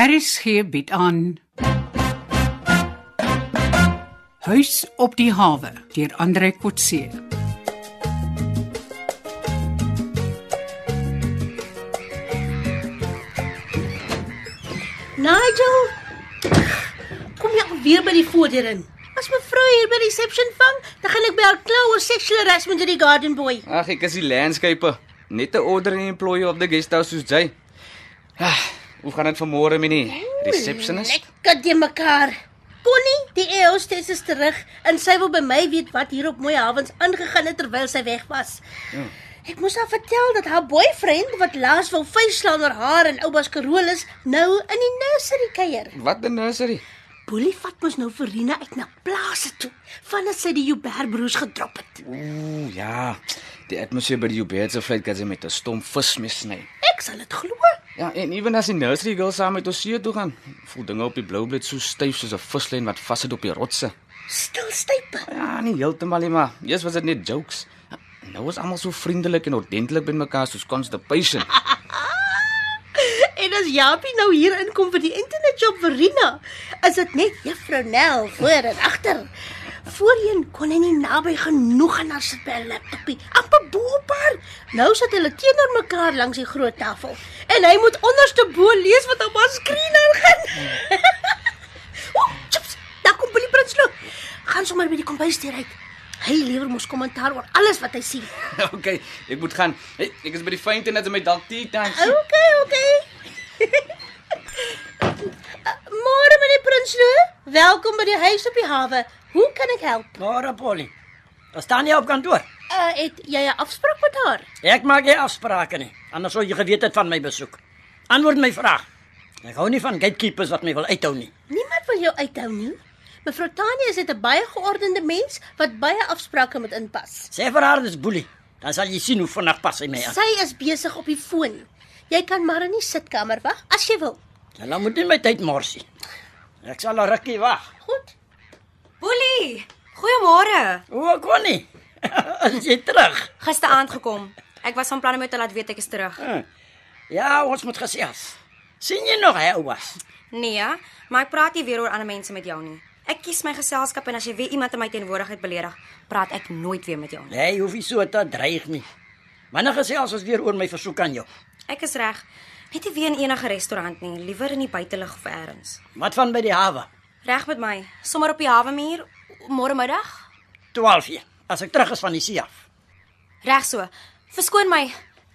RSG bied aan Huis op die hawe deur Andre Kotse. Nigel, kom jy alweer by die voordeur in? As mevrou hier by reception vang, dan gaan ek by haar kla oor sexual harassment in die garden boy. Ag, ek is die landscaper. Net 'n order en employee op die guesthouse soos jy. Ah, hoe gaan dit vanmôre, minie? Receptionist? Lekker die mekaar. Connie, die hostess is terug en sy wil by my weet wat hier op Mooi Havens aangegaan het terwyl sy weg was. Ja. Ek moes haar vertel dat haar boyfriend wat laas wou vuisslaan oor haar en ouma Carolus nou in die nursery kuier. Wat 'n nursery? Boelie vat mos nou vir Rina uit na plase toe, vandat sy die Joubert broers gedrop het. Ooh, ja. Die atmosfeer by die Joubert se vlieg gaan met 'n stomp vis mee sny. Ek sal dit glo. Ja, en ewen as die nursery girl saam met ons see toe gaan, voel dinge op die blou blad so styf soos 'n vislyn wat vassit op die rotse. Stil stype. Ja, nie heeltemal nie, maar eers was dit net jokes. Nou is almal so vriendelik en ordentlik binne mekaar soos constipation. En as Japie nou hier inkom vir die internetjob vir Rina, is dit net Juffrou Nel voor en agter. Voorheen kon hy nie naby genoeg aan haar sit by 'n laptopie, amper bo op haar. Nou sit hulle teenoor mekaar langs die groot tafel en hy moet onderste bo lees wat op haar skerm aangaan. Ooh, chips, daar kom Billy Prinsloo. Gaan sommer by die kombuisdeur uit. Hy lewer mos kommentaar oor alles wat hy sien. okay, ek moet gaan. Hey, ek is by die fountain net om my dalk tea tans. Okay, okay. Môre meneer Prinsloo, welkom by die huis op die hawe. Hoe kan ek help? Môre Polly. Daar staan jy op kantoor. Uh, het jy 'n afspraak met haar? Ek maak nie afsprake nie. Anders sou jy geweet het van my besoek. Antwoord my vraag. Ek hou nie van gatekeepers wat my wil uithou nie. Niemand wil jou uithou nie. Mevrou Tanya is 'n baie geordende mens wat baie afsprake moet inpas. Sê vir haar dis boelie. Dan sal jy sien hoe vinnig pas hy my aan. Sy is besig op die foon. Jy kan maar in die sitkamer wag as jy wil. Hulle moet nie my tyd morsie. Ek sal 'n rukkie wag. Goed. Boelie, goeiemôre. O, Connie. Is jy terug? Gisteraand gekom. Ek was van plan om jou te laat weet ek is terug. Hm. Ja, ons moet gesels. sien jy nog hy was? Nee, maar ek praat nie weer oor ander mense met jou nie. Ek kies my geselskap en as jy weer iemand in my teenwoordigheid beledig, praat ek nooit weer met jou nie. Nee, jy hoef nie so te dreig nie. Wanneer gesels ons weer oor my versoek aan jou? Ek is reg. Net nie weer in enige restaurant nie, liewer in die buitelug of elders. Wat van by die hawe? Reg met my. Sommer op die hawe muur môre middag. 12 uur. As ek terug is van die see af. Reg so. Verskoon my.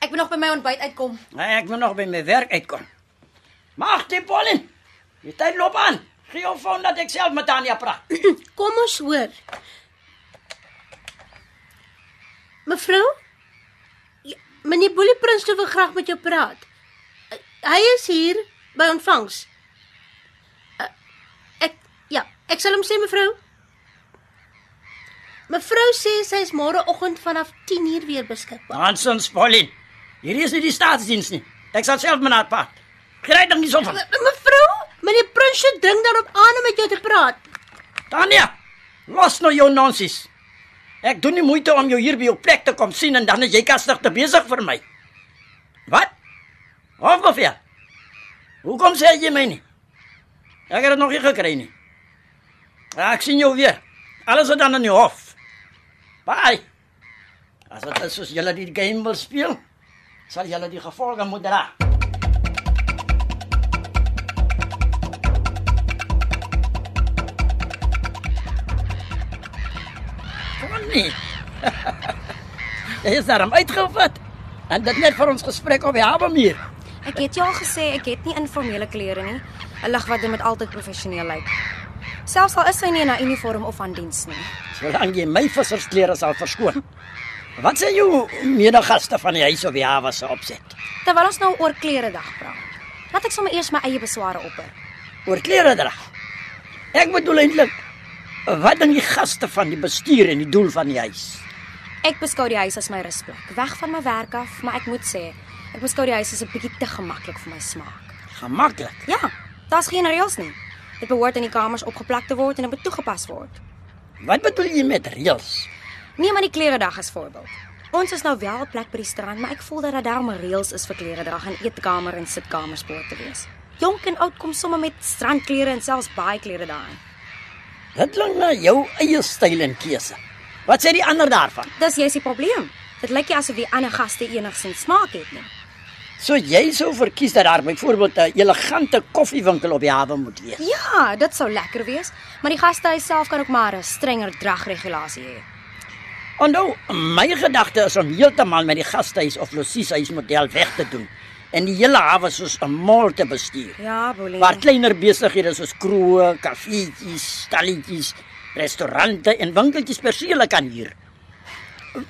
Ek moet nog by my ontbyt uitkom. Nee, ek moet nog by my werk uitkom. Mag die Polly. Die tyd loop aan. Gee jou foon dat ek self met Tanya praat. Kom ons hoor. Mevrou? Ja, meneer Boelie Prinsloo wil graag met jou praat. Hy is hier by ontvangs. Ek ja, sal hom sê mevrou. Mevrou sê sy is môreoggend vanaf 10uur weer beskikbaar. Hansons Polly. Hier is nie die staatsdiens nie. Ek sal self met haar praat. Kry dan nie so van. Me- Mevrou, meneer Prinsloo dring daarop aan om met jou te praat. Tanya, los nou jou nonsens. Ek doen nie moeite om jou hier by jou plek te kom sien en dan is jy kastig te besig vir my. Wat? Of bevel? Hoekom sê jy my nie? Ek het dit nog nie gekry nie. Ek sien jou weer. Alles is dan in die hof. Bye. As dit is soos julle die game wil speel, sal julle die gevolge moet dra. Connie. Jy is daarom uitgevat. En dit net vir ons gesprek op die hawemuur. Ek het jou al gesê ek het nie informele klere nie. 'n Lig wat dit moet altyd professioneel lyk. Selfs al is sy nie in haar uniform of aan diens nie. Solank jy my vissersklere sal verskoon. Wat sê jou medegaste van die huis op die hawe se opset? Terwyl ons nou oor klere dag praat. Laat ek sommer eers my eie besware opper. Oor klere dra. Ek bedoel eintlik wat dan die gaste van die bestuur en die doel van die huis. Ek beskou die huis as my rusplek, weg van my werk af, maar ek moet sê, ek beskou die huis as 'n bietjie te gemaklik vir my smaak. Gemaklik. Ja, daar's geen reëls nie. Dit behoort in die kamers opgeplak te word en dit moet toegepas word. Wat bedoel jy met reëls? Neem maar die kleredag as voorbeeld. Ons is nou wel 'n plek by die strand, maar ek voel dat daar daarom reëls is vir kleredrag en eetkamer en sitkamers behoort te wees. Jonk en oud kom sommer met strandklere en selfs baie klere daarin. Dit klink na jou eie styl en keuse. Wat sê die ander daarvan? Dis jy's die probleem. Dit lyk nie asof die ander gaste enigsins smaak het nie. So jy sou verkies dat daar byvoorbeeld 'n elegante koffiewinkel op die hawe moet wees. Ja, dit sou lekker wees, maar die gastehuis self kan ook maar 'n strenger dragregulasie hê. Onthou, my gedagte is om heeltemal met die gastehuis of losieshuis model weg te doen en die hele hawe soos 'n mall te bestuur. Ja, Boelie. Waar kleiner besighede soos kroë, kafeetjies, stalletjies, restaurante en winkeltjies persele kan huur.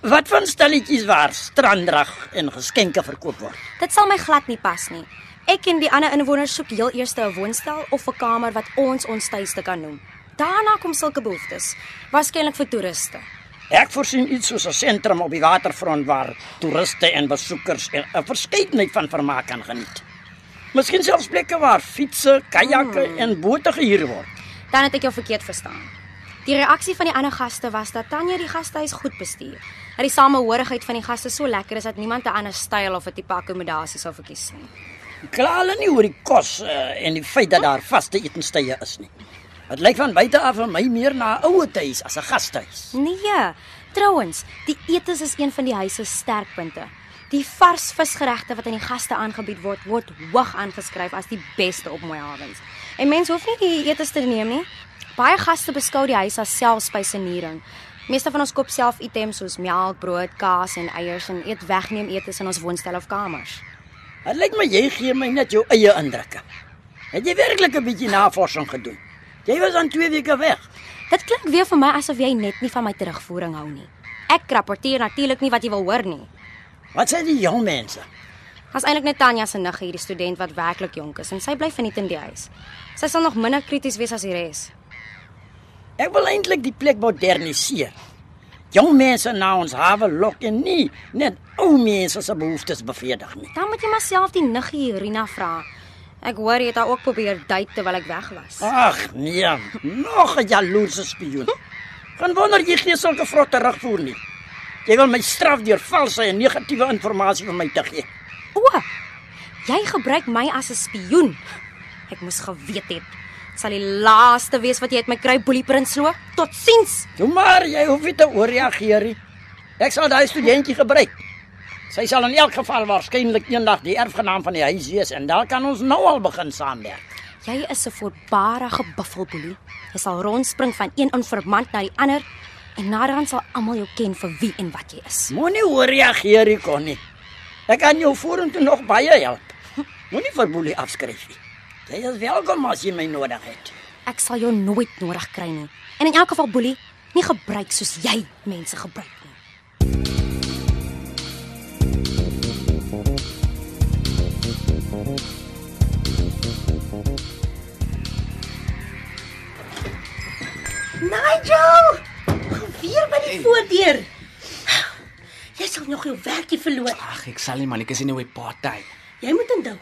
Wat van stalletjies waar stranddrag en geskenke verkoop word? Dit sal my glad nie pas nie. Ek en die ander inwoners soek heel eers 'n woonstel of 'n kamer wat ons ons tuiste kan noem. Daarna kom sulke behoeftes, waarskynlik vir toeriste. Ek voorsien iets soos 'n sentrum op die waterfront waar toeriste en besoekers 'n 'n verskeidenheid van vermaak kan geniet. Miskien selfs plekke waar fietsse, kajakke Hmm. en bote gehuur word. Dan het ek jou verkeerd verstaan. Die reaksie van die ander gaste was dat Tanya die gastehuis goed bestuur. Dat die samehorigheid van die gaste so lekker is dat niemand 'n ander styl of 'n tipe akkommodasie sou verkies nie. Kla hulle nie oor die kos uh, en die feit dat daar vaste etenstye is nie. Dit lyk van buite af vir my meer na 'n ouer huis as 'n gastehuis. Nee. Trouwens, die etes is een van die huis se sterkpunte. Die vars visgeregte wat aan die gaste aangebied word, word hoog aangeskryf as die beste op Mooi Havens. En mense hoef nie die etes te neem nie. Baie gaste beskou die huis as selfspyseniering. Meeste van ons koop self items soos melk, brood, kaas en eiers en eet wegneem etes in ons woonstel of kamers. Dit lyk my jy gee my net jou eie indrukke. Het jy werklik 'n bietjie navorsing gedoen? Jy was aan 2 weke weg. Dit klink weer vir my asof jy net nie van my terugvoering hou nie. Ek rapporteer natuurlik nie wat jy wil hoor nie. Wat sê die jong mense? As eintlik net Tanya se niggie, hierdie student wat werklik jonk is en sy bly verniet in die huis. Sy sal nog minder krities wees as die res. Ek wil eintlik die plek moderniseer. Jong mense na ons hawe lok en nie net ou mense se behoeftes bevredig nie. Dan moet jy maar self die niggie Irina vra. Ek hoor jy het haar ook probeer date terwyl ek weg was. Ag nee, nog 'n jaloerse spioen. Gaan wonder jy gee sulke vrot terugvoer nie. Jy wil my straf deur valse en negatiewe inligting vir my te gee. O. Jy gebruik my as 'n spioen. Ek moes geweet het. Dit sal die laaste wees wat jy uit my kry, Boelie Prinsloo. Totsiens. Toe maar, jy hoef nie te ooreageer nie. Ek sal daai studentjie gebruik. Sy sal in elk geval waarskynlik eendag die erfgenaam van die huis wees en dan kan ons nou al begin saamwerk. Jy is 'n voorbarige buffelboelie. Jy sal rondspring van een informant na die ander en naderhand sal almal jou ken vir wie en wat jy is. Moenie ooreageer nie, Connie. Ek kan jou vorentoe nog baie help. Moenie vir Boelie afskryf nie. Jy is welkom as jy my nodig het. Ek sal jou nooit nodig kry nie. En in elk geval boelie, nie gebruik soos jy mense gebruik nie. Nigel! Weer by die voordeur. Jy sal nog jou werkie verloor. Ag, ek sal nie man, ek is in 'n party. Jy moet onthou.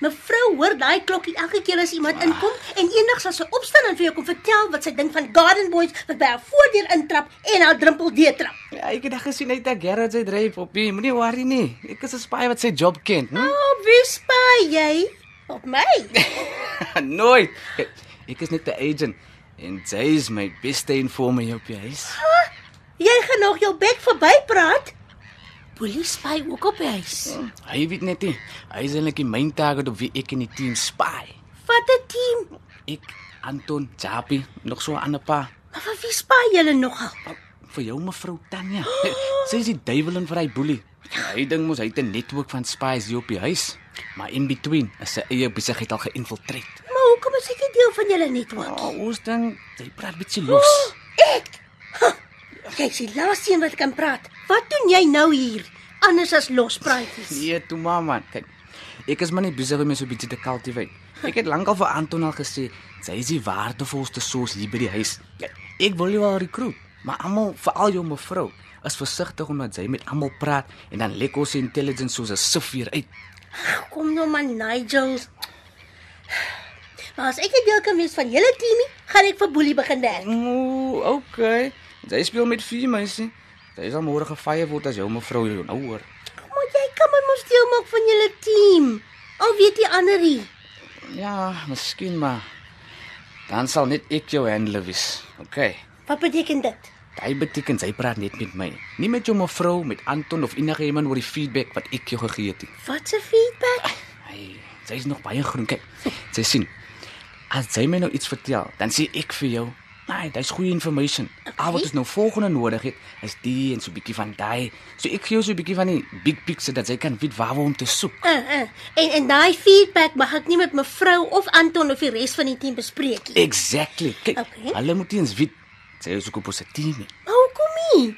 Mevrou hoor daai klokkie elke keer as iemand inkom en eendag sal sy opstaan en vir jou kom vertel wat sy dink van Garden Boys wat by haar voordeur intrap en haar drempel deurtrap. Ja, ek het gesien hy het 'n garage hy dryf op. Jy moenie worry nie. Ek is 'n spy wat sy job ken. Hm? Oh, wie spy jy? Op my? Nooit. Ek, is net 'n agent en sy is my beste informer op die huis. Jy gaan nog jou bek verby praat. Polisie spy ook op die huis. Hy weet net nie. Hy is eintlik main target op wie ek in die team spy. Wat 'n team. Ek, Anton, Japi, nog so 'n ander pa. Maar vir wie spy julle nogal? Vir jou mevrou Tanya. Sy is die duiwelin vir hy boelie. Hy dink mos hy het 'n netwerk van spies hier op die huis. Maar in between is sy eie besigheid al geïnfiltreer. Maar hoekom is ek nie deel van julle netwerk? Oh, ons dink hy praat bietjie los. Ek. Jy's die laaste een wat kan praat. Wat doen jy nou hier? Anders as lospraatjies. Nee, toe maar man. Kyk. Ek is maar net besig om so 'n bietjie te cultivate. Ek het lankal vir Anton al gesê, sy is die waardevolste soos hier by die huis. Kyk, ek wil jou al recruit, maar almal, veral jou mevrou, is versigtig omdat sy met almal praat en dan lek ons intelligence soos 'n sifier uit. Kom nou man, Nigel. Maar as ek nie deel kan wees van julle teamie, gaan ek vir Boelie begin werk. Ooh, okay. Sy speel met vier mense. Sy is al môre gefire word as jou mevrou jou nou hoor. Maar jy kan my mos deel maak van julle team. Al weet die ander nie. Ja, miskien maar dan sal net ek jou handle wees. OK. Wat beteken dit? Dit beteken sy praat net met my, nie met jou mevrou, met Anton of enige iemand oor die feedback wat ek jou gegee het nie. Wat se feedback? Hey, sy is nog baie groen. Kyk, sy sien. As sy my nou iets vertel, dan sê ek vir jou, nee, dis goeie information. Al wat ons nou volgende nodig het, is die en so 'n bietjie van daai. So ek gee jou so 'n bietjie van die big picture dat sy kan weet waar om te soek. Uh, uh. En en daai feedback mag ek nie met mevrou of Anton of die res van die team bespreek nie. Exactly. Kyk, Okay. hulle moet eens weet sy is ook op ons team. nie. Maar hoekom nie?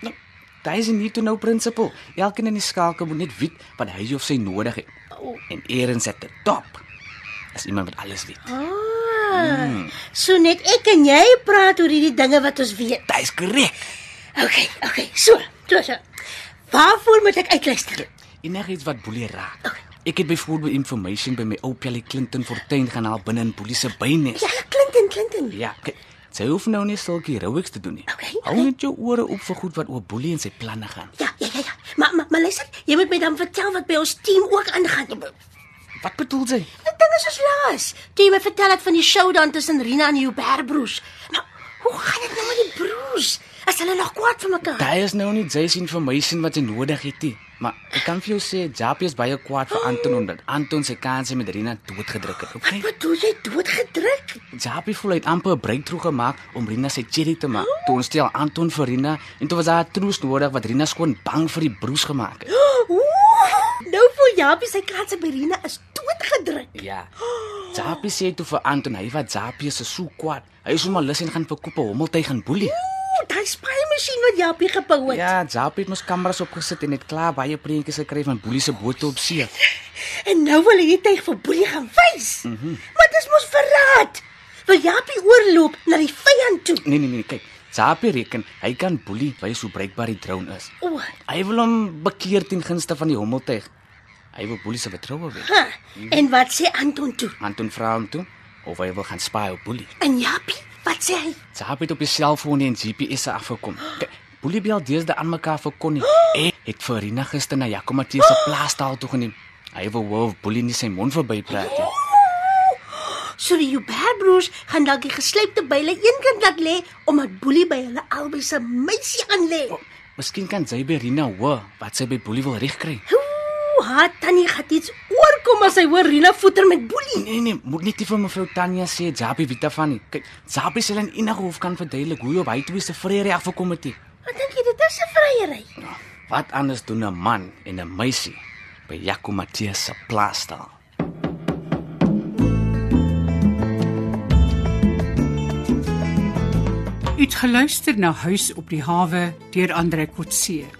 Nou, daai is nie toe nou principle. Elkeen in die skakel moet net weet wat hy of sy nodig het. Oh. En eerens at the top. Is iemand wat alles weet. Ah. Mm. So net ek en jy praat oor hierdie dinge wat ons weet. Dit is korrek. Okay, okay. So, so, so. Waarvoor moet ek uitluister? Enigiets wat boelie raak. Ek het byvoorbeeld information by my ou Pelly Clinton Fortuin gaan haal binne in polisie bynes. Ja, Clinton, Clinton. Ja, kyk. Sy hoef nou nie sulke heroics te doen nie. Okay, Hou okay. net jou ore oop vir goed wat oor boelie en sy planne gaan. Ja, ja, ja, ja. Maar maar, maar luister, jy moet my dan vertel wat by ons team ook aangaan. Wat bedoel sy? Die ding is soos laas. Toe jy my vertel het van die showdown tussen Rina en die Hubert broers. Nou, hoe gaan dit nou met die broers? As hulle nog kwaad vir mekaar? Daai is nou nie Jay's information wat sy nodig het nie. Maar ek kan vir jou sê Jappie is baie kwaad vir Anton omdat Anton sy kansie met Rina doodgedruk het. Okay? Wat doen jy doodgedruk? Jappie voel hy het amper 'n breakthrough gemaak om Rina sy cherry te maak. Toe ons stel Anton vir Rina en toe was daar 'n troos nodig wat Rina skoon bang vir die broers gemaak het. Ooh, nou voel Japie sy katse by Rina is doodgedruk. Ja. Jappie sê toe vir Anton hy wat Jappie is so kwaad. Hy is sommer lus en gaan vir koppe hommeltuig gaan boelie. Ooh, daai spraaimasjien wat Japie gebou het. Ja, Jappie het mos kameras opgesit en het klaar baie prentjies gekry van boelie se bote op see. En nou wil hy dit vir Boelie gaan wys. Mm -hmm. Maar dis mos verraad. Wil Japie oorloop na die vyand toe. Nee nee nee, kyk. Jappie reken hy kan boelie wys hoe breekbaar die drone is. O, Hy wil hom bekeer ten gunste van die hommeltuig. Hy wil boelie se vertroue wen. ha. En wat sê Anton toe? Anton vra hom toe of hy wil gaan spy op boelie. En Japie, wat sê hy? Jappie het op die selfoon en GPS afgekom. Boelie bel deesdae aan mekaar vir Connie. Ek het vir Rina gister na Jaco Matthies se plaastaal toe geneem. Hy wil wou of boelie nie sy mond verby praat nie. So die Hubert broers gaan dalk die geslypte byle eenkant laat lê omdat Boelie by hulle albei se meisie aan lê. Miskien kan sy by Rina hoor wat sy by boelie wil regkry. Ooh, haar tannie gaan iets oorkom as sy hoor Rina voeter met Boelie. Nee nee, moet net nie vir mevrou Tanya sê Jappie weet daarvan nie. Kyk, Jappie sal in enige hof kan verduidelik hoe hy op hy twee se vrede afgekom het. Wat dink jy dit is 'n vryery? Wat anders doen 'n man en 'n meisie by Jaco Matthies se plaastaal? U het geluister na Huis op die hawe deur Andre Kotse.